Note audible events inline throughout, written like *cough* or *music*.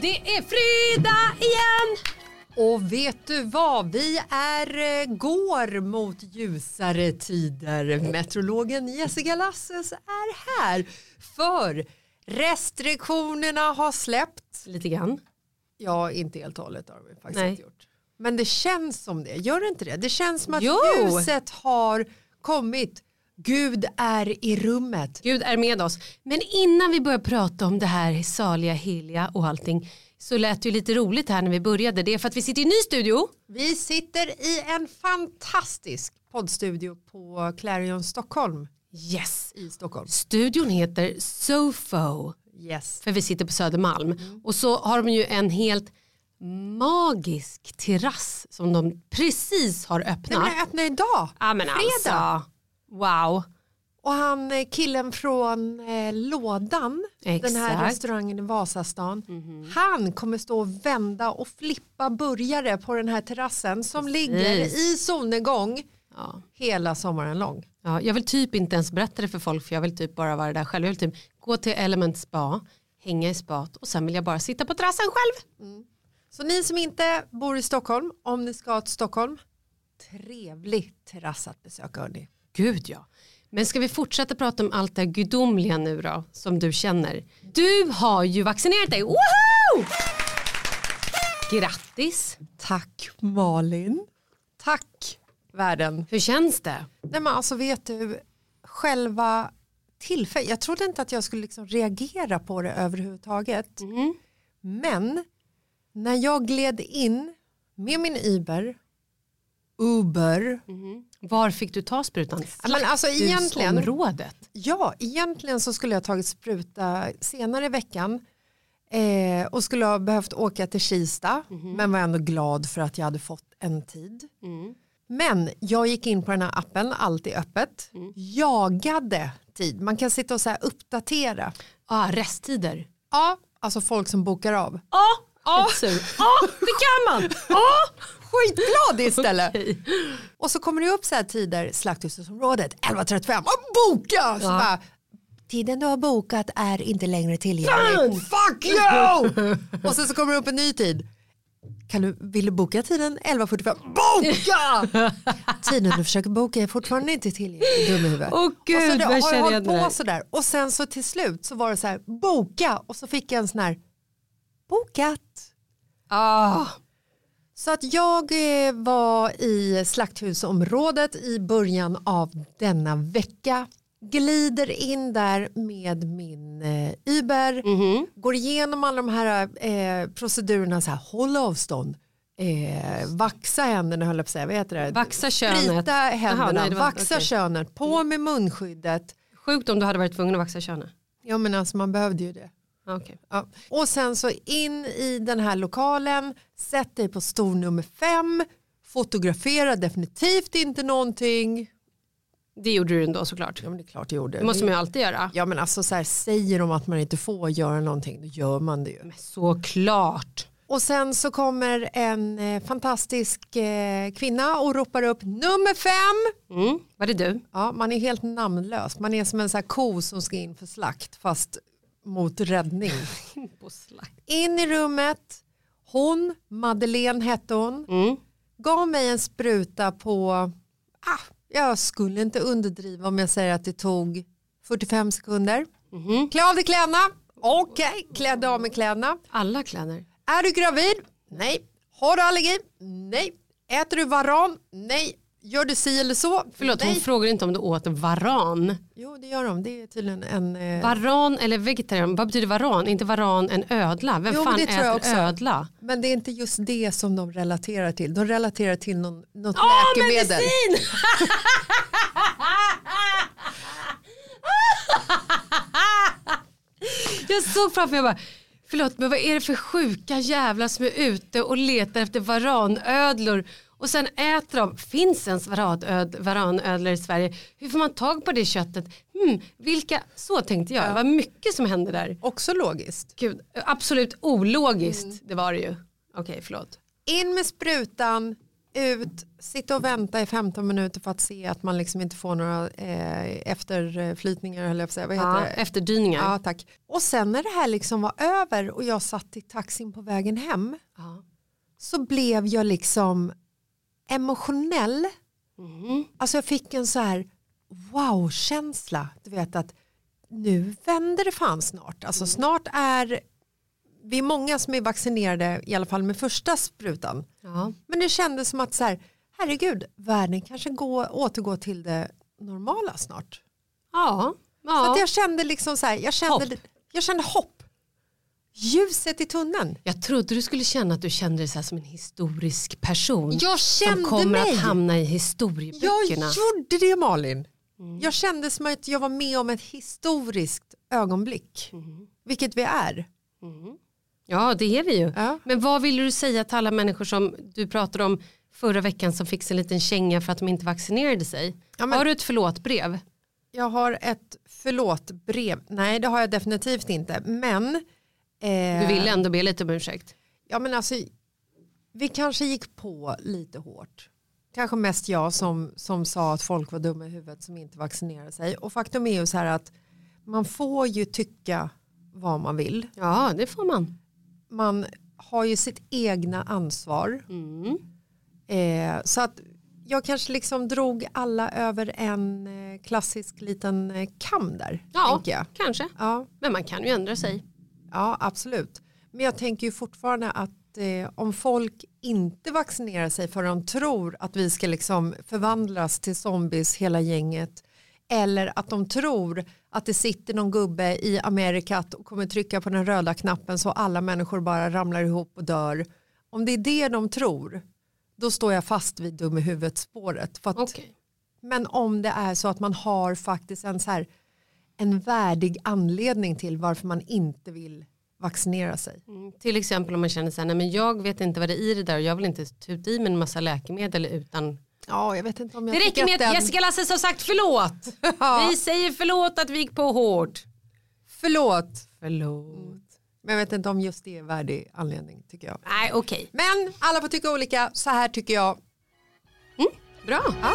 Det är fredag igen! Och vet du vad? Vi är, eh, går mot ljusare tider. Meteorologen Jessica Lasses är här för restriktionerna har släppt. Lite grann. Ja, inte helt och hållet har vi faktiskt Nej. inte gjort. Men det känns som det. Gör det inte det? Det känns som att Jo. ljuset har kommit. Gud är i rummet. Gud är med oss. Men innan vi börjar prata om det här saliga, heliga och allting så lät det ju lite roligt här när vi började. Det är för att vi sitter i en ny studio. Vi sitter i en fantastisk poddstudio på Clarion Stockholm Yes. i Stockholm. Studion heter Sofo Yes. för vi sitter på Södermalm. Och så har de ju en helt magisk terrass som de precis har öppnat. men jag öppnar idag. ja, men fredag. alltså, wow. Och han eh, killen från eh, Lådan, den här Exakt. Restaurangen i Vasastan, han kommer stå och vända och flippa burgare på den här terrassen som ligger i solnedgång Ja. hela sommaren lång. Ja, jag vill typ inte ens berätta det för folk för jag vill typ bara vara där själv. Jag vill typ gå till Element Spa, hänga i spat och sen vill jag bara sitta på terrassen själv. Så ni som inte bor i Stockholm, om ni ska till Stockholm, trevlig terrass att besöka hörni. Gud ja. Men ska vi fortsätta prata om allt det gudomliga nu då, som du känner? Du har ju vaccinerat dig, woho! Grattis! Tack Malin. Tack världen. Hur känns det? Nej men alltså vet du, själva tillfället, jag trodde inte att jag skulle liksom reagera på det överhuvudtaget. Mm. Men när jag gled in med min Uber, Uber, Var fick du ta sprutan? Men alltså egentligen- Slakthusområdet. ja egentligen så skulle jag tagit spruta senare i veckan eh, och skulle ha behövt åka till Kista men var ändå glad för att jag hade fått en tid. Men jag gick in på den här appen, allt är öppet, jagade tid. Man kan sitta och så uppdatera. Ah, resttider. Ja, alltså folk som bokar av. Ja, ja, ja, det kan man. Ja. *laughs* Skitglad istället. Och så kommer det upp så här tider, slakthusområdet 11.35, och boka! Så bara, Tiden du har bokat är inte längre tillgänglig. Fuck you! *laughs* och sen så kommer det upp en ny tid. Kan du, vill du boka tiden 11.45? Boka! *laughs* tiden du försöker boka är fortfarande inte tillgänglig. Dum i huvudet. Åh och så gud, det, har jag hållit på sådär. Och sen så till slut så var det så här, boka och så fick jag en sån här, bokat. Ah. Så att jag eh, var i slakthusområdet i början av denna vecka. Glider in där med min eh, Uber. Mhm. Går igenom alla de här eh, procedurerna. Så här, håll avstånd. Eh, vaxa händerna höll jag på att säga. Vad heter det? Vaxa könet. Sprita händerna. Jaha, nej, var- vaxa okej. könet. På med munskyddet. Sjukt om du hade varit tvungen att vaxa könet. Ja men alltså man behövde ju det. Okay. Ja. Och sen så in i den här lokalen, sätt dig på stol nummer fem, fotografera definitivt inte någonting. Det gjorde du ändå såklart. Ja men det är klart jag gjorde. Det måste man ju alltid göra. Ja men alltså så här, säger de att man inte får göra någonting då gör man det ju. Såklart. Och sen så kommer en eh, fantastisk eh, kvinna och ropar upp nummer fem. Mm. Var det du? Ja, man är helt namnlös. Man är som en så här ko som ska in för slakt fast mot räddning. *laughs* In i rummet. Hon, Madeleine hette hon, Mm. gav mig en spruta på, ah, jag skulle inte underdriva om jag säger att det tog 45 sekunder. Mhm. Klä av dig kläderna. Okej, klädde av mig kläderna. Alla kläder. Är du gravid? Nej. Har du allergi? Nej. Äter du varan? Nej. Gör du si eller så? Förlåt, Nej. hon frågar inte om du åt varan. Jo, det gör de. Det är tydligen en... Eh... Varan eller vegetarian, vad betyder varan? Inte varan en ödla? Vem Jo, fan det tror jag också. ödla? Men det är inte just det som de relaterar till. De relaterar till någon, något Åh, läkemedel. medicin! *laughs* Jag såg framför mig bara, förlåt men vad är det för sjuka jävlar som är ute och letar efter varanödlor och sen äter de, finns ens varanöd, varanödlor i Sverige? Hur får man tag på det köttet? Hmm, vilka, så tänkte jag, det var mycket som hände där. Också logiskt. Gud, absolut ologiskt, det var det ju. Okej, förlåt. In med sprutan, ut, sitta och vänta i 15 minuter för att se att man liksom inte får några eh, efterflytningar. Eller. Vad heter Ja, det? efterdyningar. Ja, tack. Och sen när det här liksom var över och jag satt i taxin på vägen hem Ja. så blev jag liksom emotionell. Mhm. Alltså jag fick en så här wow-känsla. Du vet att nu vänder det fan snart. Alltså snart är vi är många som är vaccinerade i alla fall med första sprutan. Ja. Men det kändes som att så här, herregud, världen kanske går, återgår till det normala snart. Ja. Så ja. att jag kände liksom så här, jag kände Hopp. jag kände hopp. Ljuset i tunneln. Jag trodde du skulle känna att du kände dig så som en historisk person. Jag som kände kommer mig. att hamna i Jag historieböckerna. gjorde det Malin. Jag kände som att jag var med om ett historiskt ögonblick. Vilket vi är. Ja det är vi ju. Ja. Men vad vill du säga till alla människor som du pratade om förra veckan som fick en liten känga för att de inte vaccinerade sig? Ja, men- Har du ett förlåtbrev? Jag har ett förlåtbrev. Nej det har jag definitivt inte. Men, Du vill ändå be lite om ursäkt. ja, men alltså, vi kanske gick på lite hårt. Kanske mest jag som, som sa att folk var dumma i huvudet som inte vaccinerade sig. Och faktum är ju så här att man får ju tycka vad man vill. Ja det får man. Man har ju sitt egna ansvar. Mm. Eh, så att jag kanske liksom drog alla över en eh, klassisk liten eh, kam där. Ja, kanske. Ja, Men man kan ju ändra sig. Ja, absolut. Men jag tänker ju fortfarande att eh, om folk inte vaccinerar sig för de tror att vi ska liksom förvandlas till zombies hela gänget eller att de tror att det sitter någon gubbe i Amerikat och kommer trycka på den röda knappen så alla människor bara ramlar ihop och dör. Om det är det de tror då står jag fast vid dum i huvudet spåret. Att, Okej. Men om det är så att man har faktiskt en, så här, en värdig anledning till varför man inte vill vaccinera sig. Mm, till exempel om man känner så här, nej men jag vet inte vad det är i det där och jag vill inte tuta i mig en massa läkemedel utan Ja, jag vet inte om jag Det räcker med att den- Jessica Lasse har sagt förlåt. *laughs* Ja. Vi säger förlåt att vi gick på hårt. Förlåt. Förlåt. Men jag vet inte om just det är värdig anledning tycker jag. Nej okej. Men alla får tycka olika. Så här tycker jag. Bra. Ja.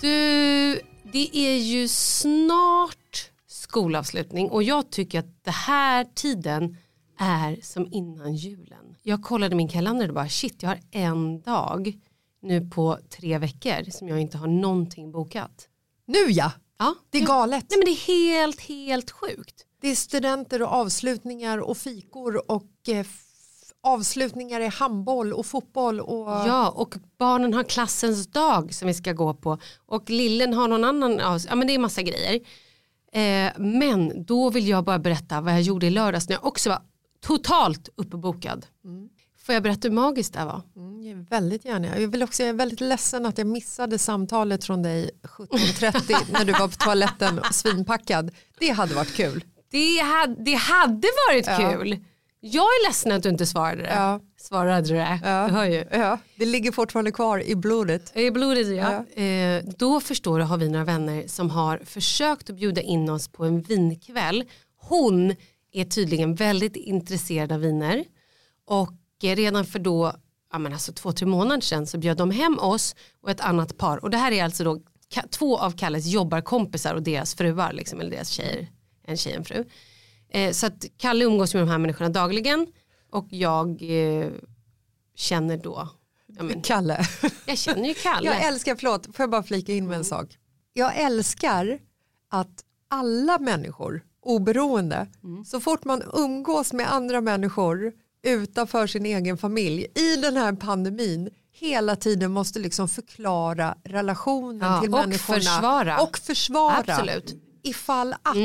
Du, det är ju snart skolavslutning och jag tycker att det här tiden är som innan julen. Jag kollade min kalender och bara shit jag har en dag nu på tre veckor som jag inte har någonting bokat. Nu ja, Ja, det är galet. Nej men det är helt, helt sjukt. Det är studenter och avslutningar och fikor och eh, avslutningar i handboll och fotboll. Och... Ja, och barnen har klassens dag som vi ska gå på. Och lillen har någon annan, ja men det är massa grejer. Eh, men då vill jag bara berätta vad jag gjorde i lördags när jag också var totalt uppbokad. Får jag berätta hur magiskt det var? Mm, väldigt gärna. Jag, vill också, jag är väldigt ledsen att jag missade samtalet från dig 17.30 *laughs* när du var på toaletten och svinpackad. Det hade varit kul. Det hade, det hade varit Ja. kul. Jag är ledsen att du inte svarade det. Ja. Svarade det? Ja. Du hör ju. Ja, det ligger fortfarande kvar i blodet. I blodet ja. Eh, då förstår du har vi några vänner som har försökt att bjuda in oss på en vinkväll. Hon är tydligen väldigt intresserad av viner och eh, redan för då, ja men alltså två, tre månader sedan så bjöd de hem oss och ett annat par och det här är alltså då två av Kalles jobbarkompisar och deras fruar liksom, eller deras tjejer, en tjej och en fru. Eh, så att Kalle umgås med de här människorna dagligen och jag eh, känner då, ja, men, Kalle. jag känner ju Kalle. Jag älskar, förlåt, får jag bara flika in med en sak. Jag älskar att alla människor, oberoende, så fort man umgås med andra människor utanför sin egen familj i den här pandemin hela tiden måste liksom förklara relationen Ja, till och människorna. försvara. Och försvara. Absolut. Ifall att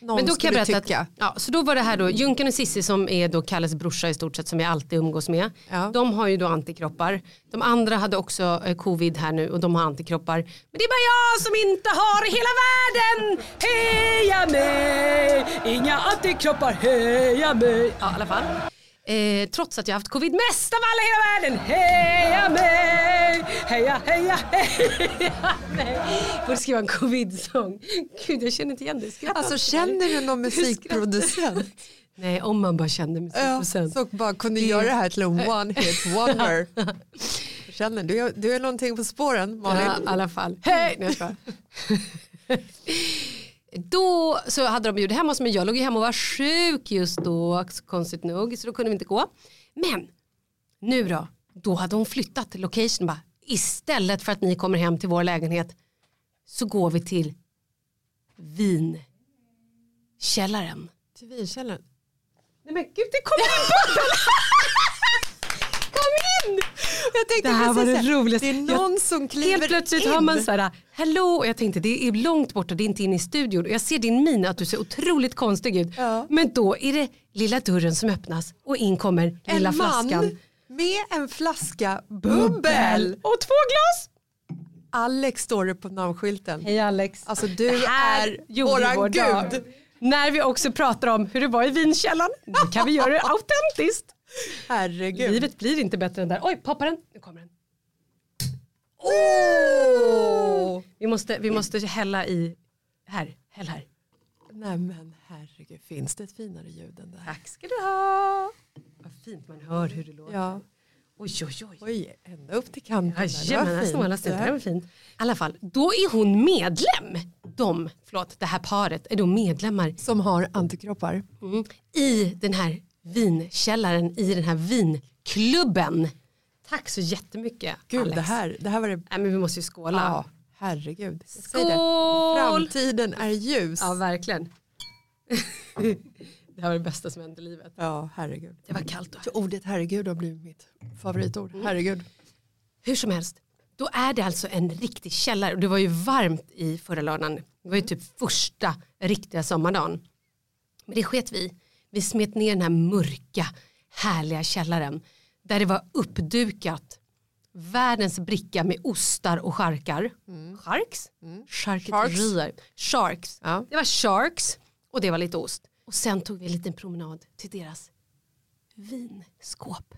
någon Men då kan jag berätta tycka. att, ja, så då var det här då, Junken och Sissi som är då Kalles brorsa i stort sett som vi alltid umgås med. Ja. De har ju då antikroppar. De andra hade också eh, covid här nu och de har antikroppar. Men det är bara jag som inte har i hela världen. Heja mig! Inga antikroppar, heja mig! Ja i alla fall. Eh, trots att jag har haft covid mest av alla i hela världen. Heja mig! Heja, heja, heja mig! Borde skriva en covid-sång. Gud jag känner inte igen det. Skrattar Alltså känner du någon musikproducent? Nej, om man bara kände Ja, musikprocent. så bara kunde göra det här till en one hit wonder. *laughs* Känner du, du är någonting på spåren Malin. Ja, i alla fall. Hej! Nej, jag. Då så hade de bjudit hem oss men jag låg ju hemma och var sjuk just då konstigt nog så då kunde vi inte gå. Men nu då, då hade hon flyttat location bara. Istället för att ni kommer hem till vår lägenhet så går vi till vinkällaren. Till vinkällaren. Nej men gud det kommer in bubbel! *laughs* Kom in! Jag Det här var det roligaste. Det är någon som kliver Helt plötsligt in. hör man så här, hallå och jag tänkte det är långt borta, det är inte inne i studion och jag ser din min att du ser otroligt konstig ut. Ja. Men då är det lilla dörren som öppnas och in kommer en lilla man flaskan. med en flaska bubbel. Och två glas. Alex står det på namnskylten. Hej Alex. Alltså du är våran vår dag. gud. När vi också pratar om hur det var i vinkällaren, då kan vi göra det autentiskt. Herregud. Livet blir inte bättre än där. Oj, poppar den. Nu kommer den. Åh! Vi måste, vi måste hälla i, här, häll här. Nej men herregud, finns det ett finare ljud än det här? Tack ska du ha. Vad fint man hör hur det låter. Ja. Oj, oj, oj. Oj, ända upp till kanten. Jajamän, Det här här- var fint. I alla fall, då är hon medlem. De, förlåt, det här paret är då medlemmar Som har antikroppar. mm, i den här vinkällaren, i den här vinklubben. Tack så jättemycket Gud, Alex. det här, det här var det... Nej, men vi måste ju skåla. Ja, herregud. Skål! Framtiden är ljus. Ja, verkligen. *laughs* det här var det bästa som hänt i livet. Ja, herregud. Det var kallt Så ordet herregud har blivit mitt favoritord. Herregud. Hur som helst, då är det alltså en riktig källare och det var ju varmt i förra lördagen. Det var ju typ första riktiga sommardagen. Men det sket vi. Vi smet ner den här mörka, härliga källaren där det var uppdukat världens bricka med ostar och charkar. Sharks? Charkuterier. Sharks. Ja. Det var sharks och det var lite ost. Och sen tog vi en liten promenad till deras vinskåp.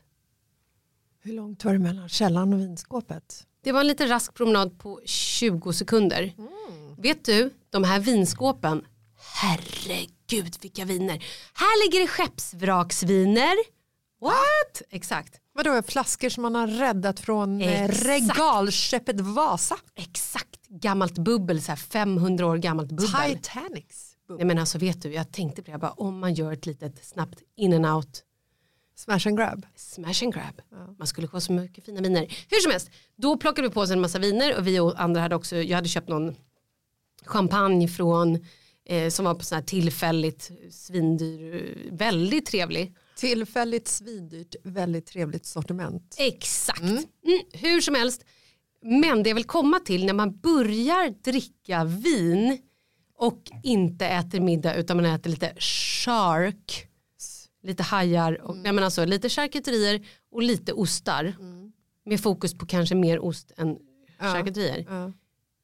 Hur långt var det mellan källaren och vinskåpet? Det var en lite rask promenad på 20 sekunder. Vet du, de här vinskåpen, herregud vilka viner. Här ligger det skeppsvraksviner. What? Exakt. Vadå, flaskor som man har räddat från eh, Exakt. regalskeppet Vasa? Exakt. Gammalt bubbel, så här 500 år gammalt bubbel. Titanics. Nej men alltså vet du, jag tänkte på det, jag bara, om man gör ett litet snabbt in and out Smash and grab. smash and grab. Man skulle få så mycket fina viner. Hur som helst, då plockade vi på oss en massa viner och vi och andra hade också, jag hade köpt någon champagne från eh, som var på sån här tillfälligt svindyr, väldigt trevlig. Tillfälligt svindyrt, väldigt trevligt sortiment. Exakt. Mm, hur som helst, men det jag vill komma till när man börjar dricka vin och inte äter middag utan man äter lite shark, lite hajar och nej men alltså, lite charkuterier och lite ostar. Med fokus på kanske mer ost än charkuterier. Ja.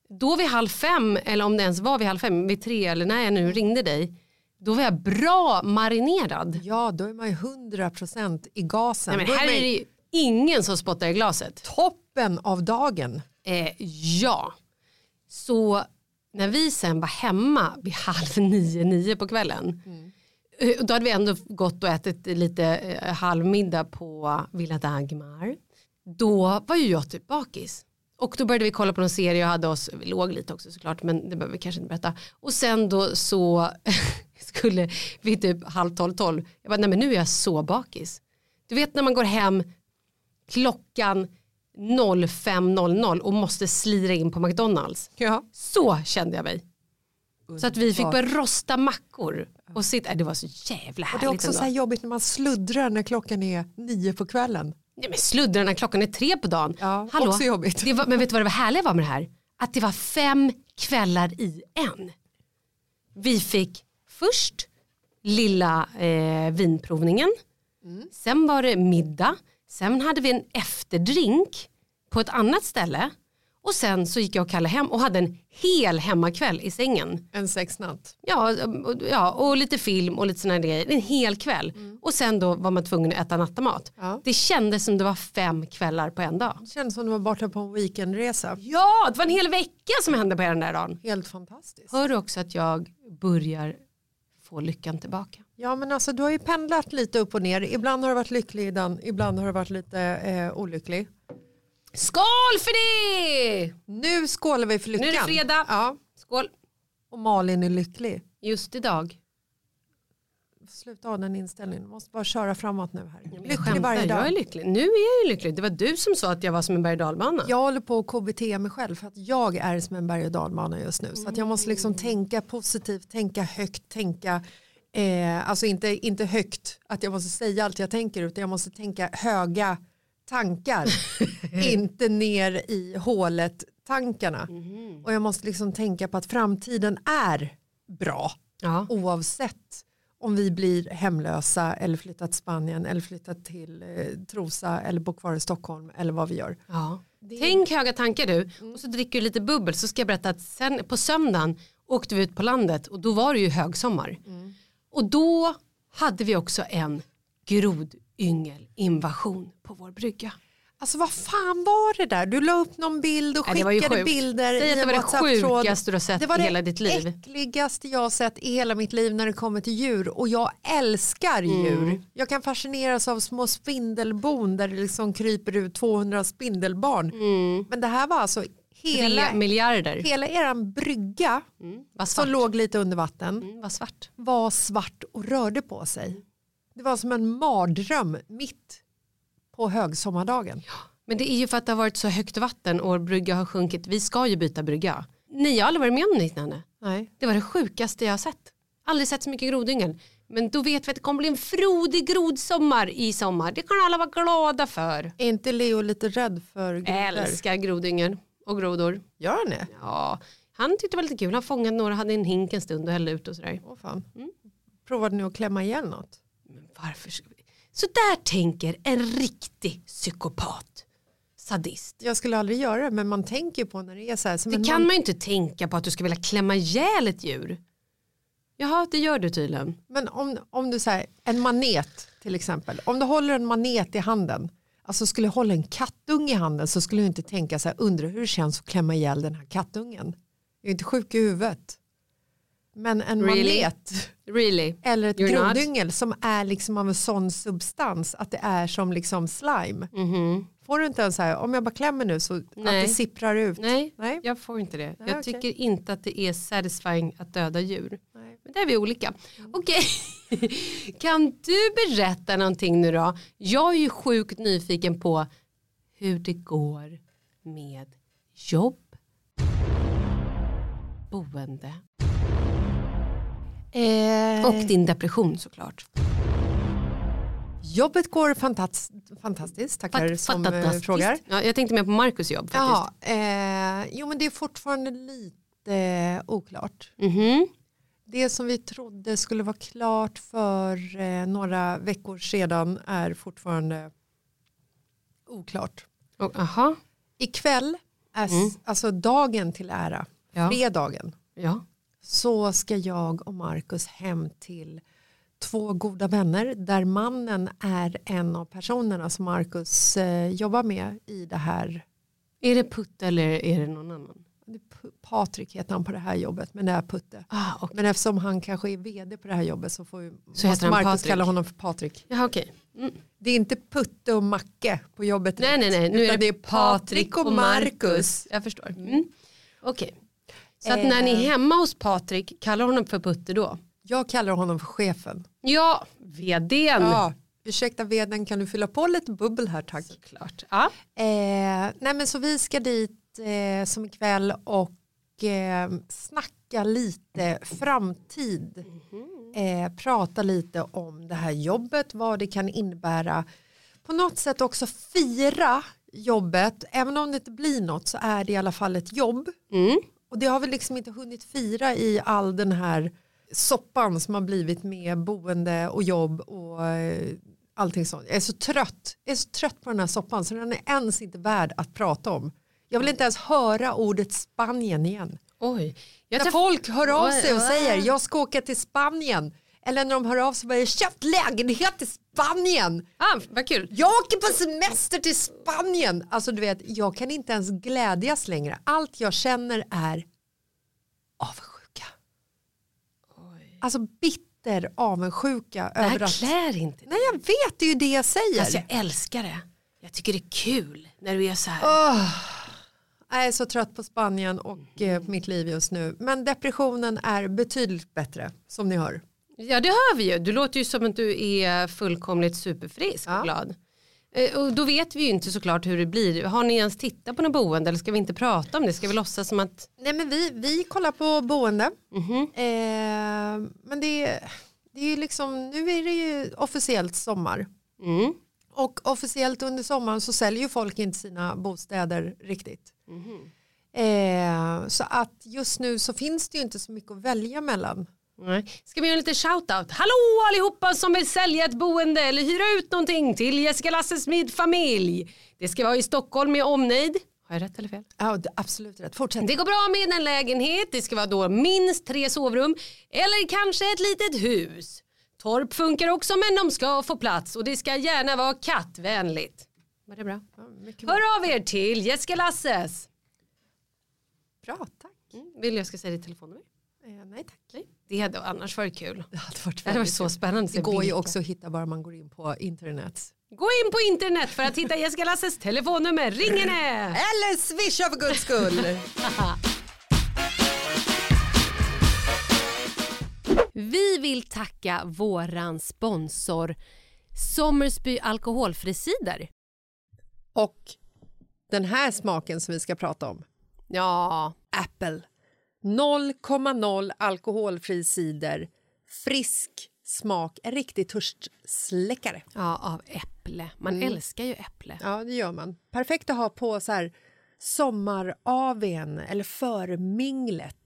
Då vid halv fem, eller om det ens var vid halv fem, vid tre eller när jag nu ringde dig, då var jag bra marinerad. Ja, då är man ju 100% i gasen. Nej, men här är det ju ingen som spottar i glaset. toppen av dagen. Eh, ja. Så när vi sen var hemma vid halv nio, nio på kvällen. eh, Då hade vi ändå gått och ätit lite eh, halvmiddag på Villa Dagmar. Då var ju jag typ bakis. Och då började vi kolla på någon serie och hade oss, vi låg lite också såklart men det behöver vi kanske inte berätta. Och sen då så *laughs* skulle vi typ halv tolv, tolv. Jag bara nej men nu är jag så bakis. Du vet när man går hem klockan 05.00 och måste slira in på McDonalds. Ja. Så kände jag mig. Så att vi fick börja rosta mackor. Och sitta, äh, det var så jävla Och härligt det är också ändå. så här jobbigt när man sluddrar när klockan är nio på kvällen. Nej, men sluddra när klockan är tre på dagen. Ja, också jobbigt. Det var, men vet du vad det var härliga var med det här? Att det var fem kvällar i en. Vi fick först lilla eh, vinprovningen. Mm. Sen var det middag. Sen hade vi en efterdrink på ett annat ställe. Och sen så gick jag och Kalle hem och hade en hel hemmakväll i sängen. En sexnatt. Ja, och, ja, och lite film och lite sådana grejer. En hel kväll. Och sen då var man tvungen att äta nattamat. Ja. Det kändes som det var fem kvällar på en dag. Det känns som du var borta på en weekendresa. Ja, det var en hel vecka som hände på den där dagen. Helt fantastiskt. Hör du också att jag börjar få lyckan tillbaka? Ja men alltså du har ju pendlat lite upp och ner. Ibland har du varit lycklig, ibland har du varit lite eh, olycklig. Skål för det! Nu skålar vi för lyckan. Nu är det fredag. Ja, Skål. och Malin är lycklig. Just idag. Sluta ha den inställningen, du måste bara köra framåt nu här. Jag Lycklig skämtar, varje Jag är dag. lycklig. Nu är jag ju lycklig. Det var du som sa att jag var som en berg och dalbana. Jag håller på att KBT mig själv för att jag är som en berg och dalbana just nu. Så att jag måste liksom tänka positivt, tänka högt, tänka eh, alltså inte, inte högt att jag måste säga allt jag tänker utan jag måste tänka höga tankar. *laughs* inte ner i hålet tankarna. Och jag måste liksom tänka på att framtiden är bra Ja. oavsett om vi blir hemlösa eller flyttar till Spanien eller flyttar till eh, Trosa eller bor kvar i Stockholm eller vad vi gör. Ja. Tänk höga tankar du och så dricker du lite bubbel så ska jag berätta att sen på söndagen åkte vi ut på landet och då var det ju högsommar. Och då hade vi också en grodyngelinvasion på vår brygga. Alltså vad fan var det där? Du la upp någon bild och Nej, det var skickade bilder Säg att det var det sjukaste du har sett Det var i hela ditt liv. det äckligaste jag har sett i hela mitt liv när det kommer till djur och jag älskar Mm. djur. Jag kan fascineras av små spindelbon där det liksom kryper ut 200 spindelbarn. Men det här var alltså hela, Mm. Miljarder. hela eran brygga Mm, var svart. som låg lite under vatten Mm, var svart. var svart och rörde på sig. Det var som en mardröm mitt på högsommardagen. Men det är ju för att det har varit så högt vatten och brygga har sjunkit. Vi ska ju byta brygga. Jag har aldrig varit med om liknande. Nej. Det var det sjukaste jag har sett. Aldrig sett så mycket grodyngel. Men då vet vi att det kommer bli en frodig grodsommar i sommar. Det kan alla vara glada för. Är inte Leo lite rädd för grodor? Älskar grodyngel och grodor. Gör han det? Ja, han tyckte det var lite kul. Han fångade några, hade en hink en stund och hällde ut och sådär. Åh fan. Provade ni att klämma ihjäl något? Varför? Så där tänker en riktig psykopat. Sadist. Jag skulle aldrig göra det men man tänker på när det är så här. Det kan man... ju inte tänka på att du ska vilja klämma ihjäl ett djur. Jaha, det gör du tydligen. Men om, om du säger en manet till exempel. Om du håller en manet i handen. Alltså skulle jag hålla en kattunge i handen så skulle jag inte tänka så här undra hur det känns att klämma ihjäl den här kattungen. Jag är inte sjuk i huvudet. Men en Really? manet Really? eller ett You're not? grodyngel som är liksom av en sån substans att det är som liksom slime. Får du inte ens så här, om jag bara klämmer nu så att. Nej. det sipprar ut? Nej, Nej. jag får inte det. Nej, jag okej. tycker inte att det är satisfying att döda djur. Nej. Men där är vi olika. Okej, *laughs* kan du berätta någonting nu då? Jag är ju sjukt nyfiken på hur det går med jobb, boende Eh, och din depression såklart. Jobbet går fantas fantastiskt, tackar Fat- som eh, fantastiskt. frågar. Ja, jag tänkte mer på Marcus jobb faktiskt. Ja, eh, jo men det är fortfarande lite eh, oklart. Mhm. Det som vi trodde skulle vara klart för eh, några veckor sedan är fortfarande oklart. Och, aha. Ikväll, är s- alltså dagen till ära, Mm. Ja. fredagen, Ja. Så ska jag och Marcus hem till två goda vänner där mannen är en av personerna som Marcus eh, jobbar med i det här. Är det Putt eller är det någon annan? Det är Patrik heter han på det här jobbet men det är Putte. Ah, okay. Men eftersom han kanske är vd på det här jobbet så får Så måste Marcus Patrik. kalla honom för Patrik. Jaha, okej. Mm. Det är inte Putte och Macke på jobbet. Nej, nej, nej. Nu är det, Patrik och Marcus. Jag förstår. Mm. Okej. Så att Eh. när ni är hemma hos Patrik, kallar honom för Putte då? Jag kallar honom för chefen. Ja, vdn. Ja, ursäkta vdn kan du fylla på lite bubbel här tack. Såklart. Ja. Eh, nej men så vi ska dit eh, som ikväll och eh, snacka lite framtid. Eh, prata lite om det här jobbet, vad det kan innebära. På något sätt också fira jobbet, även om det inte blir något så är det i alla fall ett jobb. Mm. Och det har vi liksom inte hunnit fira i all den här soppan som har blivit med boende och jobb och eh, allting sånt. Jag är så trött. Jag är så trött på den här soppan så den är ens inte värd att prata om. Jag vill inte ens höra ordet Spanien igen. Oj. Jag När folk hör av sig och säger jag ska åka till Spanien. Eller när de hör av sig och jag köpt lägenhet i Spanien. Ah, vad kul. Jag åker på semester till Spanien. Alltså du vet, jag kan inte ens glädjas längre. Allt jag känner är avundsjuka. Alltså bitter avundsjuka Det här över att... klär inte. Nej jag vet, det är ju det jag säger. Alltså jag älskar det. Jag tycker det är kul när du är så här. Åh, jag är så trött på Spanien och eh, mitt liv just nu. Men depressionen är betydligt bättre, som ni hör. Ja det hör vi ju. Du låter ju som att du är fullkomligt superfrisk Ja. och glad. Eh, Och då vet vi ju inte såklart hur det blir. Har ni ens tittat på något boende eller ska vi inte prata om det? Ska vi låtsas som att Nej men vi, vi kollar på boende. Mhm. Eh, men det, det är ju liksom, nu är det ju officiellt sommar. mm, Och officiellt under sommaren så säljer ju folk inte sina bostäder riktigt. Mhm. Eh, så att just nu så finns det ju inte så mycket att välja mellan. Nej. Ska vi göra lite shoutout? Hallå allihopa som vill sälja ett boende eller hyra ut någonting till Jessica Lasses familj. Det ska vara i Stockholm med omnejd. Har jag rätt eller fel? Ja, absolut rätt. Fortsätt. Det går bra med en lägenhet. Det ska vara då minst tre sovrum eller kanske ett litet hus. Torp funkar också men de ska få plats och det ska gärna vara kattvänligt. Var det bra? Ja, bra. Hör av er till Jessica Lasses. bra, tack. Mm, Vill jag ska säga ditt telefonnummer? Eh, nej tack. Nej. Det hade annars varit kul. Det hade varit, Det hade varit så spännande. Det går ju också att hitta bara man går in på internet. Gå in på internet för att hitta Jessica Lasses telefonnummer. Ring henne! Eller swisha för guds skull. Vi vill tacka våran sponsor Sommersby alkoholfri cider. Och den här smaken som vi ska prata om. Ja, Apple. 0,0 alkoholfri cider. Frisk smak. En riktig törstsläckare. ja av äpple. Man älskar ju äpple. Ja, det gör man. Perfekt att ha på så här sommar-AWn eller förminglet.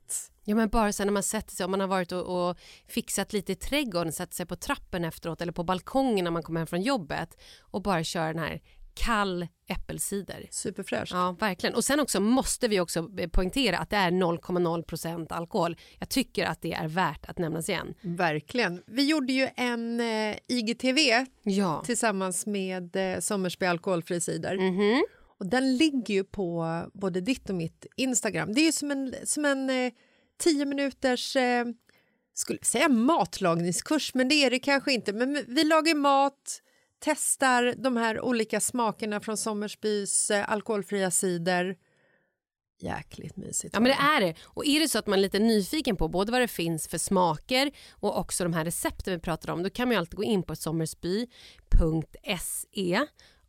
Ja men bara sen när man sätter sig, om man har varit och, och fixat lite i trädgården, sätter sig på trappen efteråt eller på balkongen när man kommer hem från jobbet och bara kör den här kall äppelcider. Superfräscht. Ja, verkligen. Och sen också måste vi också poängtera att det är 0,0% alkohol. Jag tycker att det är värt att nämnas igen. Verkligen. Vi gjorde ju en eh, IGTV Ja. tillsammans med eh, Sommersby alkoholfri cider. Mhm. Och den ligger ju på både ditt och mitt Instagram. Det är ju som en, som en eh, tio minuters, eh, skulle säga matlagningskurs, men det är det kanske inte. Men vi lagar mat, testar de här olika smakerna från Sommersbys eh, alkoholfria cider. Jäkligt mysigt. Ja men det är det. Och är det så att man är lite nyfiken på både vad det finns för smaker och också de här recepten vi pratar om då kan man ju alltid gå in på sommersby.se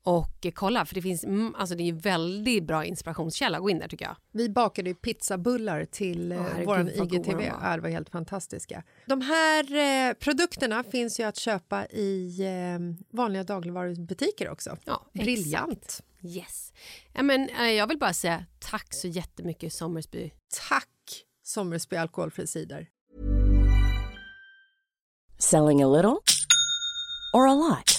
och kolla för det finns mm, alltså det är en väldigt bra inspirationskälla. Gå in där tycker jag. Vi bakade ju pizzabullar till eh, våran vad goda IGTV. Ja, det var helt fantastiska. De här eh, produkterna finns ju att köpa i eh, vanliga dagligvarubutiker också. Ja, Briljant. exakt. Yes. Ja, men, eh, jag vill bara säga tack så jättemycket Sommersby. Tack Sommersby alkoholfri cider. Selling a little or a lot?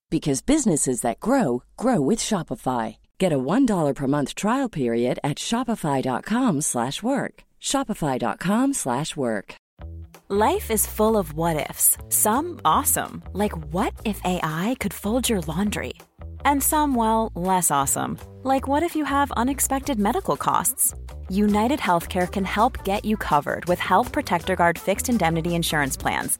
because businesses that grow grow with Shopify. Get a $1 per month trial period at shopify.com/work. shopify.com/work. Life is full of what ifs. Some awesome, like what if AI could fold your laundry? And some, well, less awesome, like what if you have unexpected medical costs? United Healthcare can help get you covered with Health Protector Guard fixed indemnity insurance plans.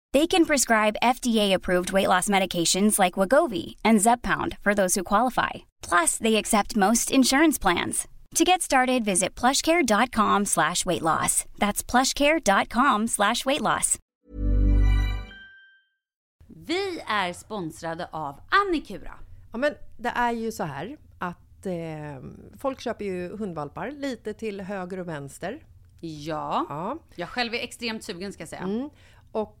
They can prescribe FDA-approved weight loss medications like Wagovi and Zepbound for those who qualify. Plus, they accept most insurance plans. To get started, visit plushcare.com slash weight loss. That's plushcare.com slash weight loss. Vi är sponsrade av Annikura. Ja, men det är ju så här att eh, folk köper ju hundvalpar lite till höger och vänster. Ja, Ja. jag själv är extremt sugen ska jag säga. Mm. Och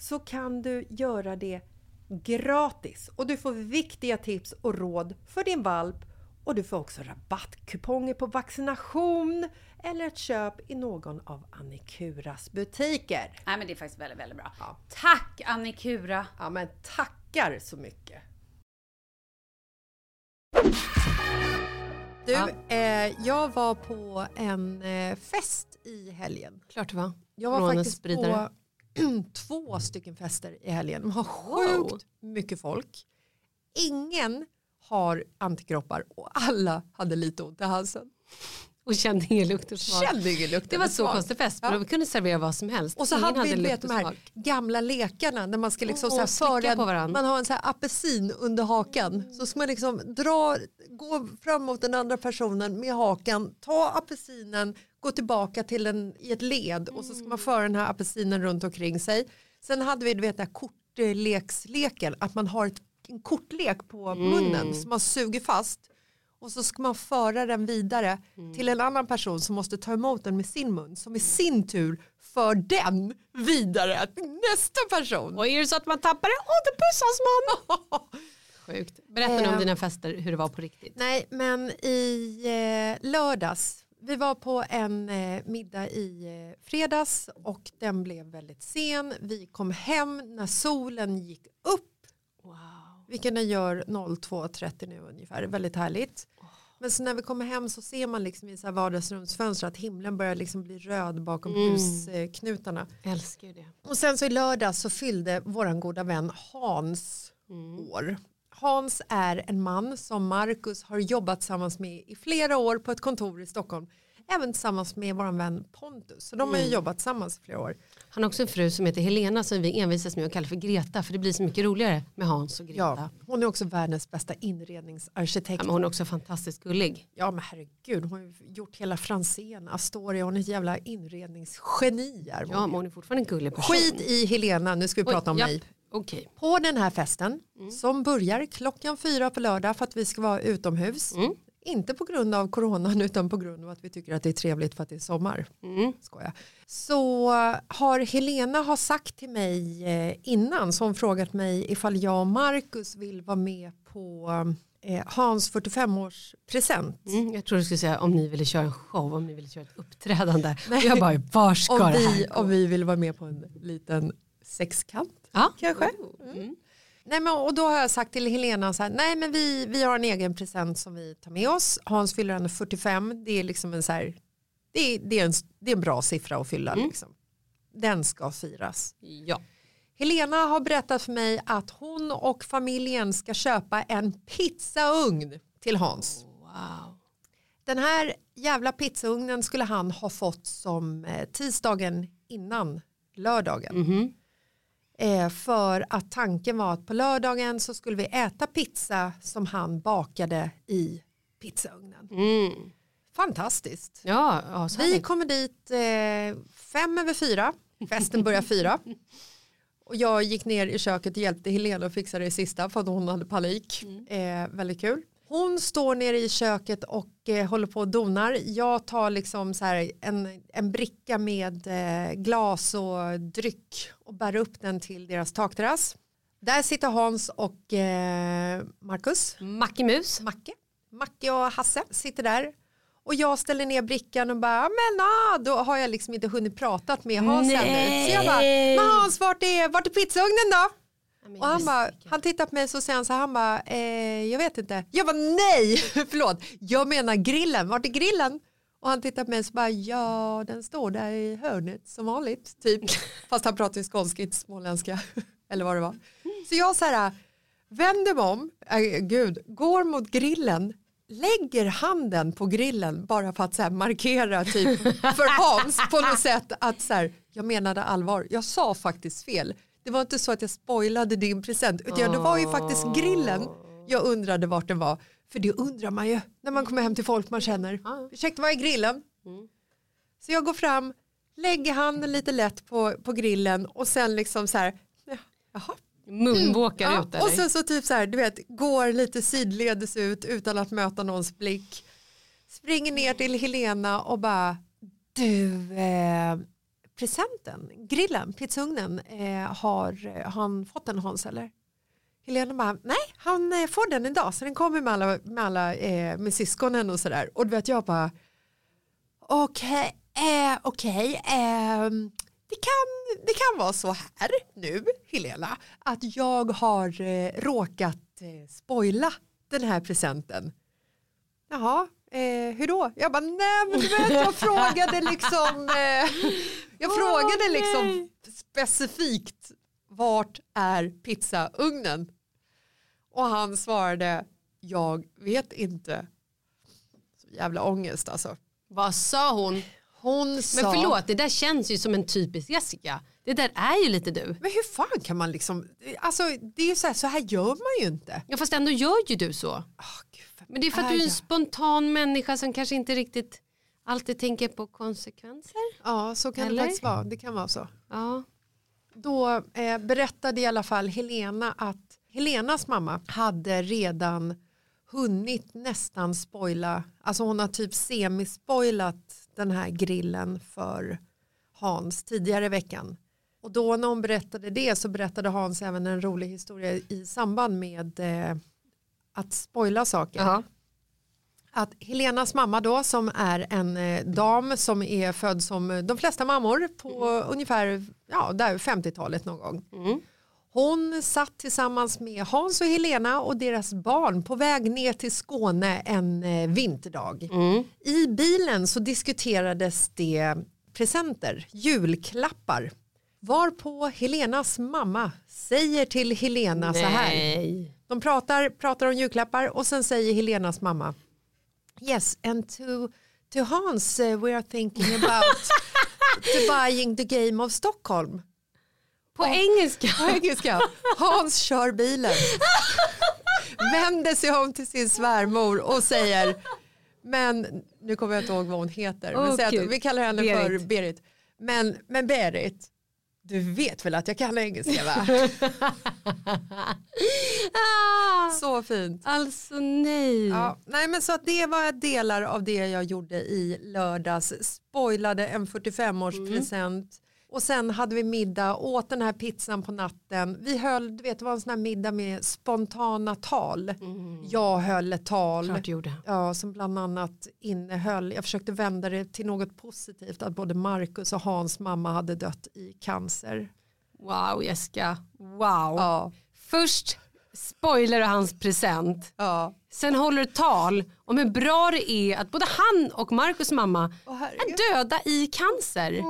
så kan du göra det gratis och du får viktiga tips och råd för din valp och du får också rabattkuponger på vaccination eller ett köp i någon av Annikuras butiker. Nej, men det är faktiskt väldigt, väldigt bra. Ja. Tack Annikura! Ja, men tackar så mycket! Du, Ja. eh, jag var på en eh, fest i helgen. Klart det var. Jag var faktiskt Coronaspridare. på *clears throat* två stycken fester i helgen. De har sjukt mycket folk. Ingen har antikroppar och alla hade lite ont i halsen. Och kände ingen lukt och smak. Kände ingen lukt Det var så konstig fest. Ja. Vi kunde servera vad som helst. Och så Ingen hade vi vet, de här gamla lekarna där man ska liksom Åh, så här på varandra. man har en så här apelsin under hakan. Så ska man liksom dra, gå fram mot den andra personen med hakan, ta apelsinen, gå tillbaka till den i ett led och så ska man föra den här apelsinen runt omkring sig. Sen hade vi du vet den här kortleksleken, att man har ett, en kortlek på munnen som man suger fast. Och så ska man föra den vidare till en annan person som måste ta emot den med sin mun som i sin tur för den vidare till nästa person. Och är det så att man tappar det, åh då pussas man. *laughs* Sjukt. Berätta nu om Eh. dina fester, hur det var på riktigt. Nej men i eh, lördags, vi var på en eh, middag i eh, fredags och den blev väldigt sen. Vi kom hem när solen gick upp, Wow. vilken den gör 02.30 nu ungefär, väldigt härligt. Men så när vi kommer hem så ser man liksom i så här vardagsrumsfönster att himlen börjar liksom bli röd bakom Mm. husknutarna. Älskar det. Och sen så i lördag så fyllde våran goda vän Hans år. Hans är en man som Marcus har jobbat tillsammans med i flera år på ett kontor i Stockholm. Även tillsammans med vår vän Pontus. Så de har ju jobbat tillsammans i flera år. Han har också en fru som heter Helena som vi envisas med att kalla för Greta för det blir så mycket roligare med Hans och Greta. Ja, Ja. hon är också världens bästa inredningsarkitekt. men hon är också fantastiskt gullig. Ja men herregud, hon har gjort hela Franzén, Astoria, hon är ett jävla inredningsgeni. Ja, men hon är fortfarande en gullig person. Skit i Helena, nu ska vi Oj, prata om japp. mig. Okej. På den här festen Mm. som börjar klockan fyra på lördag för att vi ska vara utomhus. Mm. Inte på grund av coronan *laughs* utan på grund av att vi tycker att det är trevligt för att det är sommar. Mm. Skoja. Så har Helena har sagt till mig eh, innan så hon frågat mig ifall jag och Marcus vill vara med på eh, Hans 45-årspresent. Mm, jag tror du skulle säga om ni ville köra en show, om ni ville köra ett uppträdande. Nej. Och jag bara, var ska Om det vi, här gå? om vi vill vara med på en liten sexkant. Ja. kanske. Mm. Nej, men, och då har jag sagt till Helena så här, nej men vi, vi har en egen present som vi tar med oss. Hans fyller ändå 45, det är liksom en så här, det är, det är, en, det är en bra siffra att fylla liksom. Den ska firas. Ja. Helena har berättat för mig att hon och familjen ska köpa en pizzaugn till Hans. Wow. Den här jävla pizzaugnen skulle han ha fått som eh, tisdagen innan lördagen. Mhm. Eh, för att tanken var att på lördagen så skulle vi äta pizza som han bakade i pizzaugnen. Mm. Fantastiskt. Ja, ja Vi kommer dit eh, fem över fyra. Festen börjar fyra. Och jag gick ner i köket och hjälpte Helena att fixa det sista för att hon hade panik. Eh, väldigt kul. Hon står nere i köket och eh, håller på och donar. Jag tar liksom så här en, en bricka med eh, glas och dryck och bär upp den till deras takterrass. Där sitter Hans och eh, Marcus. Mackemus. Macke. Macke och Hasse sitter där. Och jag ställer ner brickan och bara, men ah, då har jag liksom inte hunnit pratat med Hans ännu. Så jag bara, men Hans vart är, vart är pizzaugnen då? Och han, bara, han tittar på mig så säger han så här, han bara, eh, jag vet inte. Jag bara nej, *laughs* förlåt, jag menar grillen, vart är grillen? Och han tittar på mig så bara, ja den står där i hörnet som vanligt, typ. Fast han pratar ju skånska, inte småländska, *laughs* eller vad det var. Så jag så här, vänder mig om, äh, gud, går mot grillen, lägger handen på grillen bara för att så här, markera typ för Hans på något sätt att så här, jag menade allvar, jag sa faktiskt fel. Det var inte så att jag spoilade din present utan det var ju faktiskt grillen jag undrade vart den var. För det undrar man ju när man kommer hem till folk man känner. Ursäkta, vad är grillen? Så jag går fram, lägger handen lite lätt på, på grillen och sen liksom så här, ja, jaha. Munvåkar Ja, ut eller? och sen så typ så här, du vet, går lite sidledes ut utan att möta någons blick. Springer ner till Helena och bara, du, eh, presenten, grillen, pizzaugnen, eh, har, har han fått den Hans eller? Helena bara, nej han eh, får den idag så den kommer med alla, med, alla eh, med syskonen och sådär. Och du vet jag bara, okej, eh, okej, ehm, det, kan, det kan vara så här nu Helena att jag har eh, råkat eh, spoila den här presenten. Jaha, eh, hur då? Jag bara, nej men du vet jag *laughs* frågade liksom, eh, jag frågade liksom specifikt vart är pizzaugnen? Och han svarade, jag vet inte. Så jävla ångest alltså. Vad sa hon? Hon sa, Men förlåt, det där känns ju som en typisk Jessica. Det där är ju lite du. men hur fan kan man liksom, alltså det är ju så här, så här gör man ju inte. Ja fast ändå gör ju du så. Åh, Gud, Men det är för att du är en jag? spontan människa som kanske inte riktigt alltid tänker på konsekvenser. Ja, så kan Eller? det faktiskt vara. Det kan vara så. Ja. Då eh, berättade i alla fall Helena att Helenas mamma hade redan hunnit nästan spoila, alltså hon har typ semispoilat den här grillen för Hans tidigare i veckan. Och då när hon berättade det så berättade Hans även en rolig historia i samband med eh, att spoila saker. Jaha. Att Helenas mamma då som är en eh, dam som är född som eh, de flesta mammor på ungefär ja, där 50-talet någon gång. Hon satt tillsammans med Hans och Helena och deras barn på väg ner till Skåne en eh, vinterdag. I bilen så diskuterades det presenter, julklappar. Varpå Helenas mamma säger till Helena så här. Nej. De pratar, pratar om julklappar och sen säger Helenas mamma Yes, and to, to Hans uh, we are thinking about to *laughs* buying the game of Stockholm. På engelska. *laughs* På engelska. Hans kör bilen. *laughs* Vänder sig om till sin svärmor och säger men nu kommer jag inte ihåg vad hon heter. Men Åh, säg att, vi kallar henne för Berit. Berit. Men, men Berit, du vet väl att jag kan engelska va? *laughs* Ah, Så fint. alltså nej. Ja, nej men så att det var delar av det jag gjorde i lördags. Spoilade en 45-årspresent. Och sen hade vi middag, åt den här pizzan på natten. Vi höll, du vet det var en sån här middag med spontana tal. Jag höll ett tal. Klart du gjorde. Ja, som bland annat innehöll, jag försökte vända det till något positivt, att både Marcus och Hans mamma hade dött i cancer. Wow Jessica. Wow. Ja, Först spoilar du hans present. ja. Sen håller du tal om hur bra det är att både han och Markus mamma herregud. är döda i cancer.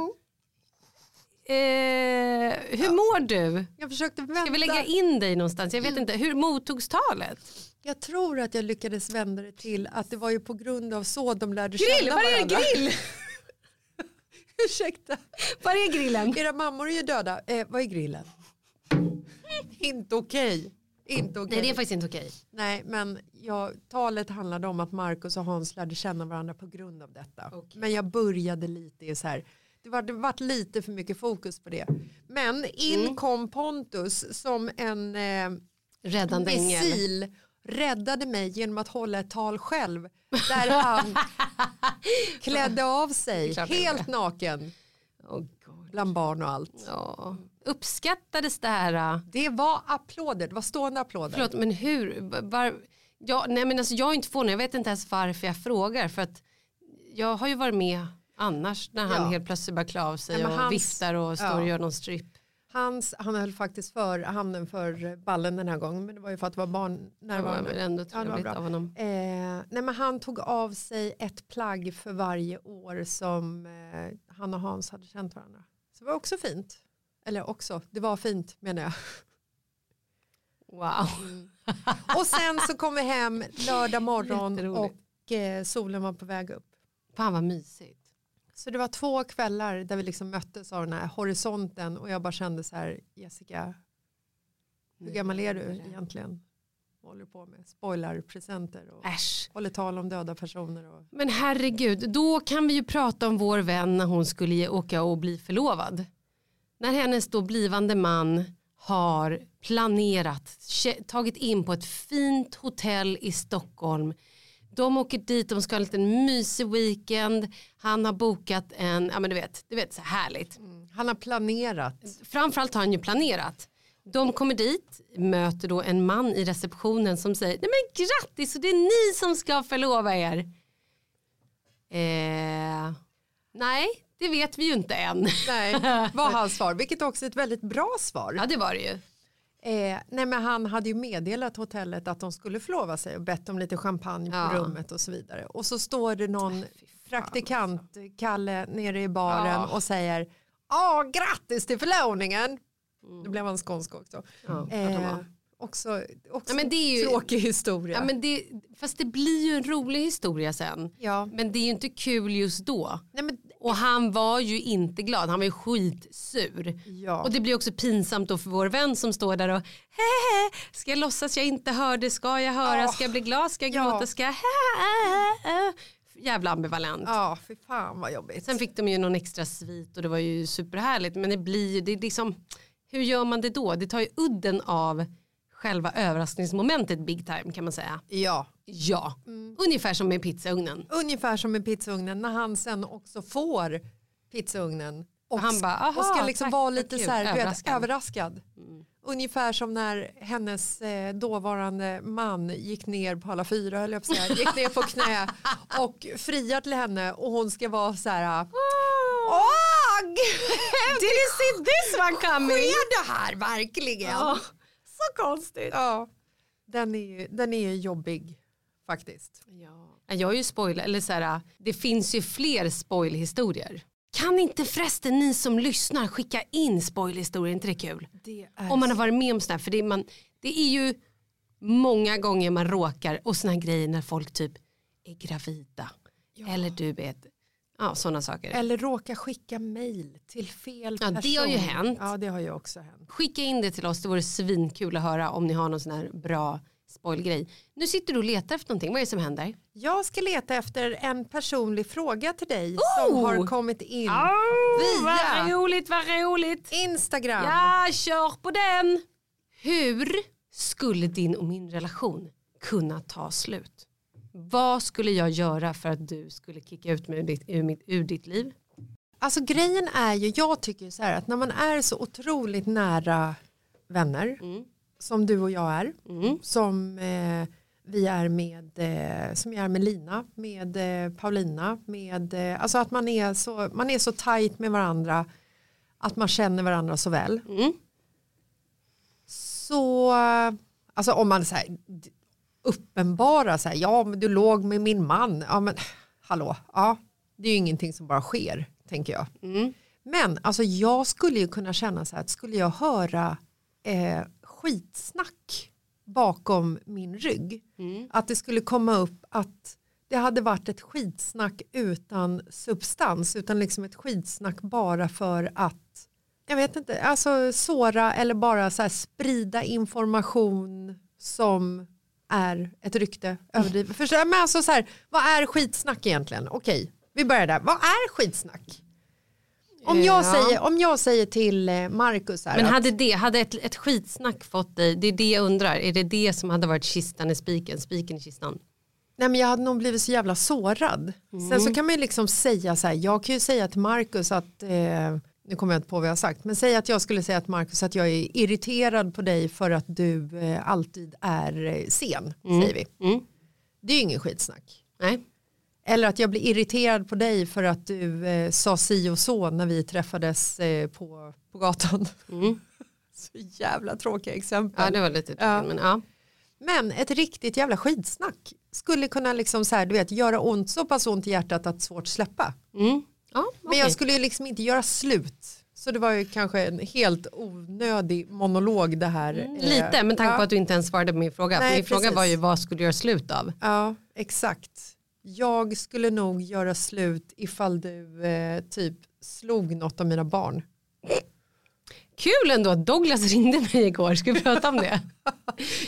Eh, hur mår du? Jag försökte vända. Ska vi lägga in dig någonstans? Jag vet inte, hur mottogs talet? Jag tror att jag lyckades vända det till att det var ju på grund av så de lärde Grill, känna var är varandra. grill? *laughs* Ursäkta, Var är grillen? era mammor är ju döda. Eh, vad är grillen? inte okej. Inte okej. Nej det är faktiskt inte okej. Nej, men jag, talet handlade om att Markus och Hans lärde känna varandra på grund av detta. Men jag började lite i så här, det var, det var lite för mycket fokus på det. Men in Mm. kom Pontus som en eh, Räddande ängel. missil räddade mig genom att hålla ett tal själv där *laughs* han *laughs* klädde av sig helt naken Oh God. bland barn och allt. Ja. Uppskattades det här? äh? Det var applåder, det var stående applåder. Förlåt men hur? Var, ja, nej, men alltså, jag är inte förvånad, jag vet inte ens varför jag frågar. För att jag har ju varit med annars när han Ja. helt plötsligt bara klär av sig men och hans- viftar och står ja. och gör någon strip. Hans, han höll faktiskt för handen för ballen den här gången men det var ju för att det var barn närvarande. ändå Ja, var trevligt bra. av honom. Eh, nej men han tog av sig ett plagg för varje år som eh, han och Hans hade känt varandra. Så det var också fint. Eller också, det var fint menar jag. Wow. Och sen så kom vi hem lördag morgon *laughs* och eh, solen var på väg upp. Fan vad mysigt. Så det var två kvällar där vi liksom möttes av den här horisonten och jag bara kände så här Jessica, hur gammal är du egentligen? Håller du på med? Spoilarpresenter och Äsch. håller tal om döda personer. Och... Men herregud, då kan vi ju prata om vår vän när hon skulle åka och bli förlovad. När hennes då blivande man har planerat, tagit in på ett fint hotell i Stockholm. De åker dit, de ska ha en liten mysig weekend. Han har bokat en, ja men du vet, du vet så härligt. Han har planerat. Framförallt har han ju planerat. De kommer dit, möter då en man i receptionen som säger Nej men grattis, och det är ni som ska förlova er. Eh, nej, det vet vi ju inte än. Nej, *laughs* var hans svar, vilket också är ett väldigt bra svar. Ja det var det ju. Eh, nej men han hade ju meddelat hotellet att de skulle förlova sig och bett om lite champagne på Ja. rummet och så vidare. Och så står det någon praktikant, Kalle, nere i baren och säger Ja, grattis till förlovningen. Då blev han skånsk också. Ja, Eh, också också Ja, men det är ju- tråkig historia. Ja, men det, fast det blir ju en rolig historia sen. Ja. Men det är ju inte kul just då. Nej, men, Och han var ju inte glad, han var ju skitsur. ja. Och det blir också pinsamt då för vår vän som står där och Hehe, ska jag låtsas jag inte hörde, ska jag höra, ska jag bli glad, ska jag Ja. gråta, ska jag Hehe. Jävla ambivalent. ja, fy fan vad jobbigt. Sen fick de ju någon extra svit och det var ju superhärligt men det blir ju, det är liksom, hur gör man det då? Det tar ju udden av själva överraskningsmomentet big time kan man säga. Ja, Ja, ungefär som med pizzaugnen. ungefär som med pizzaugnen när han sen också får pizzaugnen och, Han bara, "Aha, och ska liksom tack, vara lite kul." så här, vet, Överraskad. överraskad. Ungefär som när hennes eh, dåvarande man gick ner på alla fyra, höll jag på säga, gick ner på knä *laughs* och friar till henne och hon ska vara så här Åh! Did you see this one coming? Sker det här verkligen? Ja, så konstigt. Ja. Den, är ju, den är jobbig faktiskt. Ja. Jag är ju spoiler, eller så här, det finns ju fler spoilhistorier. Kan inte förresten ni som lyssnar skicka in spoilhistorier, inte det kul? Det är Om man har varit med om sådana här, för det är, man, det är ju många gånger man råkar, och sådana grejer när folk typ är gravida. Eller du vet, ja sådana saker. Eller råka skicka mail till fel Ja, person. det har ju hänt. Ja, det har ju också hänt. Skicka in det till oss, det vore svinkul att höra om ni har någon sån här bra spoilgrej. Nu sitter du och letar efter någonting, vad är det som händer? Jag ska leta efter en personlig fråga till dig som Oh! har kommit in vad via roligt, vad roligt. Instagram. Ja, kör på den. Hur skulle din och min relation kunna ta slut? Vad skulle jag göra för att du skulle kicka ut mig ur ditt, ur mitt, ur ditt liv? Alltså grejen är ju, jag tycker så här att när man är så otroligt nära vänner som du och jag är, som eh, vi är med, eh, som jag är med Lina, med eh, Paulina, med, eh, alltså att man är, så, man är så tajt med varandra att man känner varandra så väl. Mm. Så, alltså om man så här, uppenbara så här, ja men du låg med min man, ja men hallå, ja det är ju ingenting som bara sker, tänker jag. Men alltså jag skulle ju kunna känna så här att skulle jag höra eh, skitsnack bakom min rygg, att det skulle komma upp att det hade varit ett skitsnack utan substans, utan liksom ett skitsnack bara för att jag vet inte, alltså såra eller bara så sprida information som är ett rykte överdrivet. Förstår? Men alltså så här, vad är skitsnack egentligen? Okej, vi börjar där. Vad är skitsnack? Om jag, Ja. säger, om jag säger till eh, Marcus här Men att, hade, det, hade ett, ett skitsnack fått dig, det är det jag undrar, är det det som hade varit kistan i spiken, spiken i kistan? nej men jag hade nog blivit så jävla sårad. Sen så kan man ju liksom säga så här, jag kan ju säga till Marcus att, eh, nu kommer jag inte på vad jag har sagt, men säg att jag skulle säga till Marcus att jag är irriterad på dig för att du eh, alltid är eh, sen, säger vi. Mm. Det är ju ingen skitsnack. Nej. Eller att jag blir irriterad på dig för att du eh, sa si och så när vi träffades eh, på, på gatan. *laughs* så jävla tråkiga exempel. Ja det var lite Ja. men ja. Men ett riktigt jävla skitsnack skulle kunna liksom så här, du vet, göra ont, så pass ont i hjärtat att svårt släppa. Mm. ja Men okej. jag skulle ju liksom inte göra slut. Så det var ju kanske en helt onödig monolog det här. eh, Mm, Lite, med tanke ja. på att du inte ens svarade på min fråga. Nej, min fråga precis. var ju vad skulle du göra slut av? Ja, exakt. Jag skulle nog göra slut ifall du eh, typ slog något av mina barn. Kul ändå att Douglas ringde mig igår, ska vi prata om det?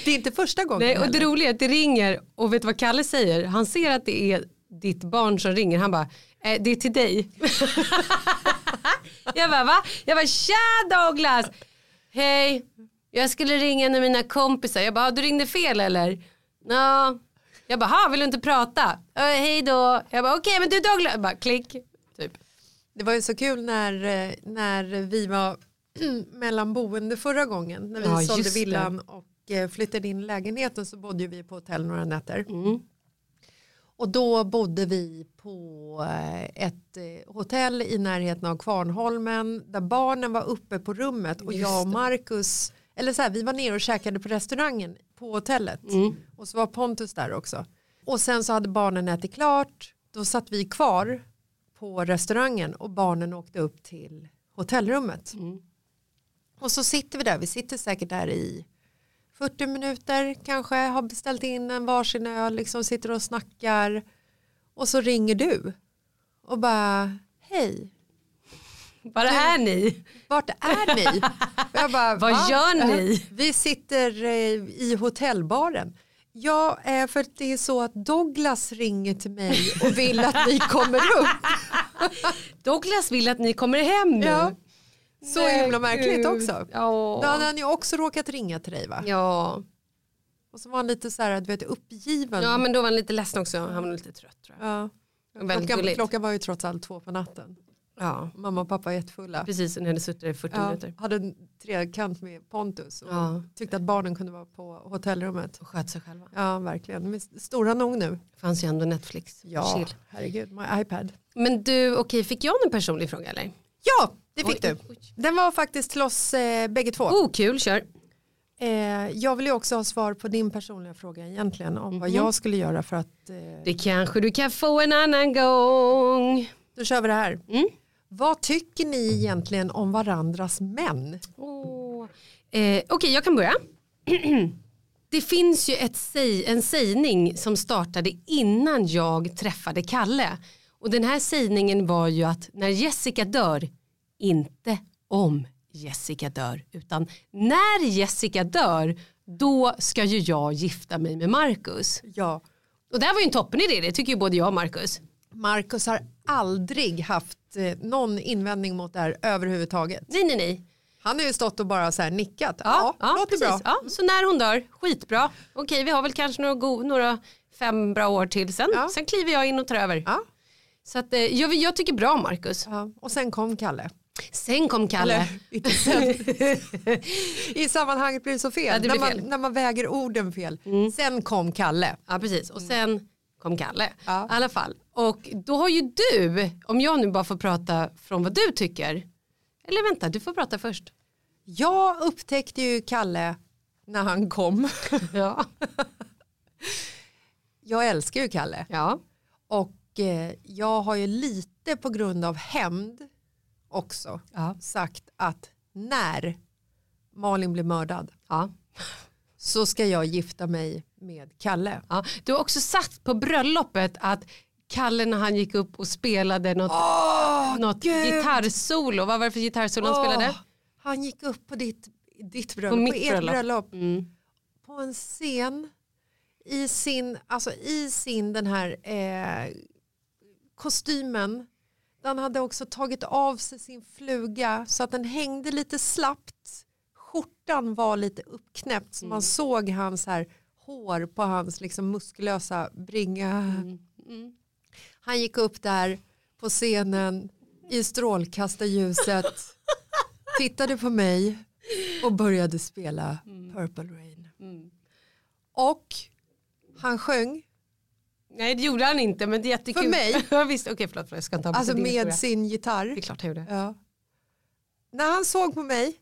Det är inte första gången Nej, och det roliga är att det ringer och vet du vad Kalle säger? Han ser att det är ditt barn som ringer. Han bara, eh, det är till dig. *laughs* jag bara, va? Jag bara, tja Douglas! Hej, jag skulle ringa en av mina kompisar. Jag bara, du ringde fel eller? Ja. Jag bara, ha, vill du inte prata? "Eh, hej då. Jag bara, okej men du Douglas. Jag bara, klick. Typ. Det var ju så kul när, eh, när vi var *clears throat* mellan boende förra gången. När vi Ja, sålde villan och eh, flyttade in i lägenheten så bodde vi på hotell några nätter. Mm. Och då bodde vi på eh, ett hotell i närheten av Kvarnholmen där barnen var uppe på rummet och Just jag och. Marcus, eller så här, vi var nere och käkade på restaurangen på hotellet Mm. och så var Pontus där också. Och sen så hade barnen ätit klart, då satt vi kvar på restaurangen och barnen åkte upp till hotellrummet. Mm. Och så sitter vi där, vi sitter säkert där i 40 minuter kanske, har beställt in en varsin öl, liksom sitter och snackar och så ringer du och bara hej, Var är ni? vart är ni? *laughs* Bara, Vad "Va?" gör ni? Vi sitter eh, i hotellbaren. Ja, eh, för det är så att Douglas ringer till mig och vill att ni kommer upp. *laughs* Douglas vill att ni kommer hem nu. Ja. Så Nej, himla märkligt gud. också. Ja. Då hade han ju också råkat ringa till dig va? Ja. Och så var han lite så här, du vet, uppgiven. ja, men då var han lite ledsen också. Han var lite trött tror jag. Ja. Klockan, klockan var ju trots allt två på natten. Ja, Mamma och pappa är jättefulla. precis. Ni hade suttit där i 40 Ja, minuter. hade en trekant med Pontus och Ja. tyckte att barnen kunde vara på hotellrummet. Och sköt sig själva. Ja, verkligen. Är stora nog nu. Fanns ju ändå Netflix. Ja, Chill. herregud. My iPad. Men du, okej, fick jag en personlig fråga eller? Ja, det fick Oj, du. oj. Den var faktiskt till oss eh, bägge två. Oh, kul, kör. Eh, jag vill ju också ha svar på din personliga fråga egentligen om vad Mhm. jag skulle göra för att eh, Det kanske du kan få en annan gång. då kör vi det här. Mm. Vad tycker ni egentligen om varandras män? Oh. Eh, Okej, jag kan börja. *clears throat* Det finns ju ett en sägning som startade innan jag träffade Kalle. Och den här sägningen var ju att när Jessica dör, inte om Jessica dör, utan när Jessica dör, då ska ju jag gifta mig med Marcus. Ja, Och det här var ju en toppenidé, det tycker ju både jag och Marcus. Marcus har aldrig haft någon invändning mot det här överhuvudtaget. Nej, nej, nej. Han har ju stått och bara så här nickat. Ja, ja, låter precis. bra. Ja, så när hon dör, skitbra. Okej, vi har väl kanske några, go- några fem bra år till sen. Ja. Sen kliver jag in och tar över. Ja. Så att, eh, jag, jag tycker bra Marcus. Ja. Och sen kom Kalle. Sen kom Kalle. Eller. *laughs* I sammanhanget blir det så fel. Ja, det när, man, fel. Mm. när man väger orden fel. Sen kom Kalle. Ja precis och sen kom Kalle. Ja. I alla fall. Och då har ju du, om jag nu bara får prata från vad du tycker. Eller vänta, du får prata först. Jag upptäckte ju Kalle när han kom. *laughs* Ja. Jag älskar ju Kalle. ja. Och eh, jag har ju lite på grund av hämnd också Ja. sagt att när Malin blir mördad ja. Så ska jag gifta mig med Kalle. ja. Du har också sagt på bröllopet att Kalle när han gick upp och spelade något, något Gud! gitarrsolo. Vad var det för gitarrsolo han spelade? Han gick upp på ditt, ditt bröllop, På på, mitt ert bröllop. bröllop, Mm. på en scen i sin, alltså i sin den här eh, kostymen. Han hade också tagit av sig sin fluga så att den hängde lite slappt. Skjortan var lite uppknäppt så man såg hans här hår på hans liksom muskulösa bringa. Han gick upp där på scenen i strålkastarljuset, *laughs* tittade på mig och började spela Purple Rain. Och han sjöng Nej det gjorde han inte men det är jättekul. För mig? *laughs* ja, visst, okej förlåt, jag ska inte Alltså med sin gitarr. Det är klart han gjorde. Ja. När han såg på mig,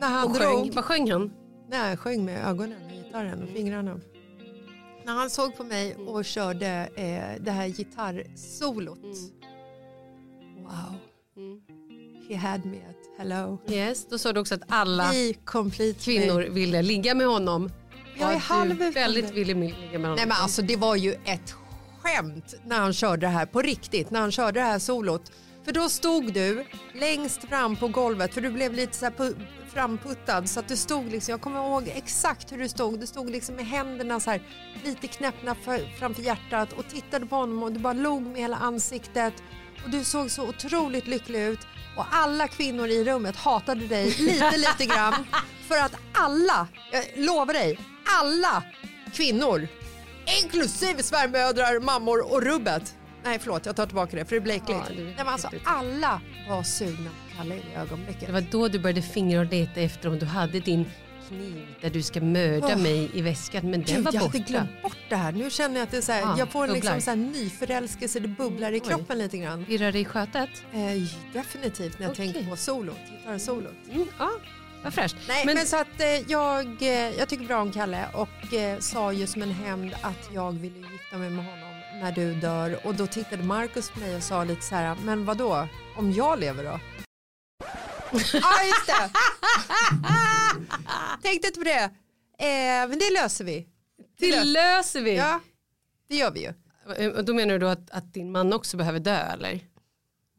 när han Och drog, sjöng. Vad sjöng han? nej sjöng med ögonen och gitarren och fingrarna. När han såg på mig och körde eh, det här gitarrsolot. Wow. He had me at hello. Yes, då sa du också att alla kvinnor ville ligga med honom. Jag är halv väldigt ville ligga med honom. Nej men alltså det var ju ett skämt när han körde det här på riktigt, när han körde det här solot. För då stod du längst fram på golvet för du blev lite så framputtad. Så att du stod liksom, jag kommer ihåg exakt hur du stod, du stod liksom med händerna så här lite knäppna för, framför hjärtat och tittade på honom och du bara log med hela ansiktet. Och du såg så otroligt lycklig ut. Och alla kvinnor i rummet hatade dig lite *laughs* lite grann. För att alla, jag lovar dig, alla kvinnor inklusive svärmödrar, mammor och rubbet. Nej förlåt jag tar tillbaka det för det blir äckligt. Ja, det är Nej, men alltså, alla var sugna på Kalle i det ögonblicket. Det var då du började fingra och leta efter om du hade din kniv där du ska mörda Åh. mig i väskan men den Gud, var jag borta. hade glömt bort det här. Nu känner jag att det är här, Ja, jag får en liksom så här nyförälskelse, det bubblar i Oj. kroppen lite grann. Pirrar det i skötet? Eh, definitivt när jag Okej. tänker på solot, gitarrsolot. Mm, ja, vad fräscht. Nej, men, så att eh, jag, eh, jag tycker bra om Kalle och eh, sa ju som en hämnd att jag ville gifta mig med honom när du dör och då tittade Markus på mig och sa lite så här, men vad då? om jag lever då? *laughs* Ja just det. *laughs* Tänkte inte på det. Eh, men det löser vi. Det löser vi. Ja, det gör vi ju. Eh, Och då menar du då att, att din man också behöver dö eller?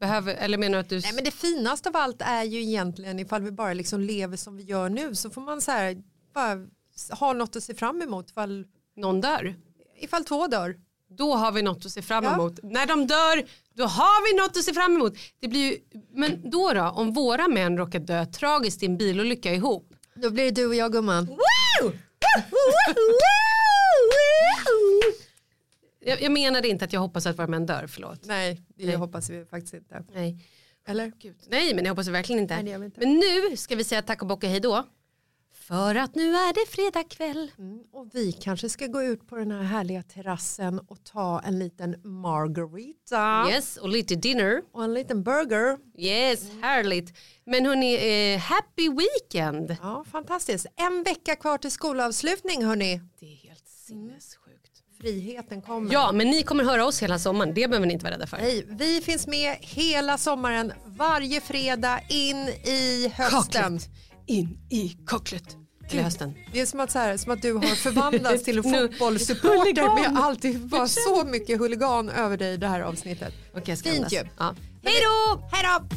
Behöver, eller menar du att du... Nej men det finaste av allt är ju egentligen ifall vi bara liksom lever som vi gör nu så får man så här bara ha något att se fram emot ifall, någon dör? ifall två dör. Då har vi något att se fram Ja. emot. När de dör, då har vi något att se fram emot. Det blir ju, men då då, om våra män råkar dö tragiskt i en bilolycka ihop. Då blir det du och jag gumman. Jag, jag menade inte att jag hoppas att våra män dör, förlåt. Nej, det Nej. hoppas vi faktiskt inte. Nej. Eller? Gud. Nej men jag hoppas verkligen inte. Nej, inte. Men nu ska vi säga tack och bock och hej då. För att nu är det fredag kväll. Mm, och vi kanske ska gå ut på den här härliga terrassen och ta en liten margarita Yes, och lite dinner. och en liten burger. Yes, härligt. Men hörni, eh, happy weekend. Ja, fantastiskt. En vecka kvar till skolavslutning hörni. Det är helt sinnessjukt. Friheten kommer. Ja, men ni kommer höra oss hela sommaren. Det behöver ni inte vara rädda för. Hej, vi finns med hela sommaren, varje fredag in i hösten. Kaklet. In i kaklet. Eller hösten. Det är som att, så här, som att du har förvandlats *laughs* till en fotbollssupporter med alltid bara så mycket huligan över dig i det här avsnittet. Ska Fint ju. Ja. Hej då! Hej då!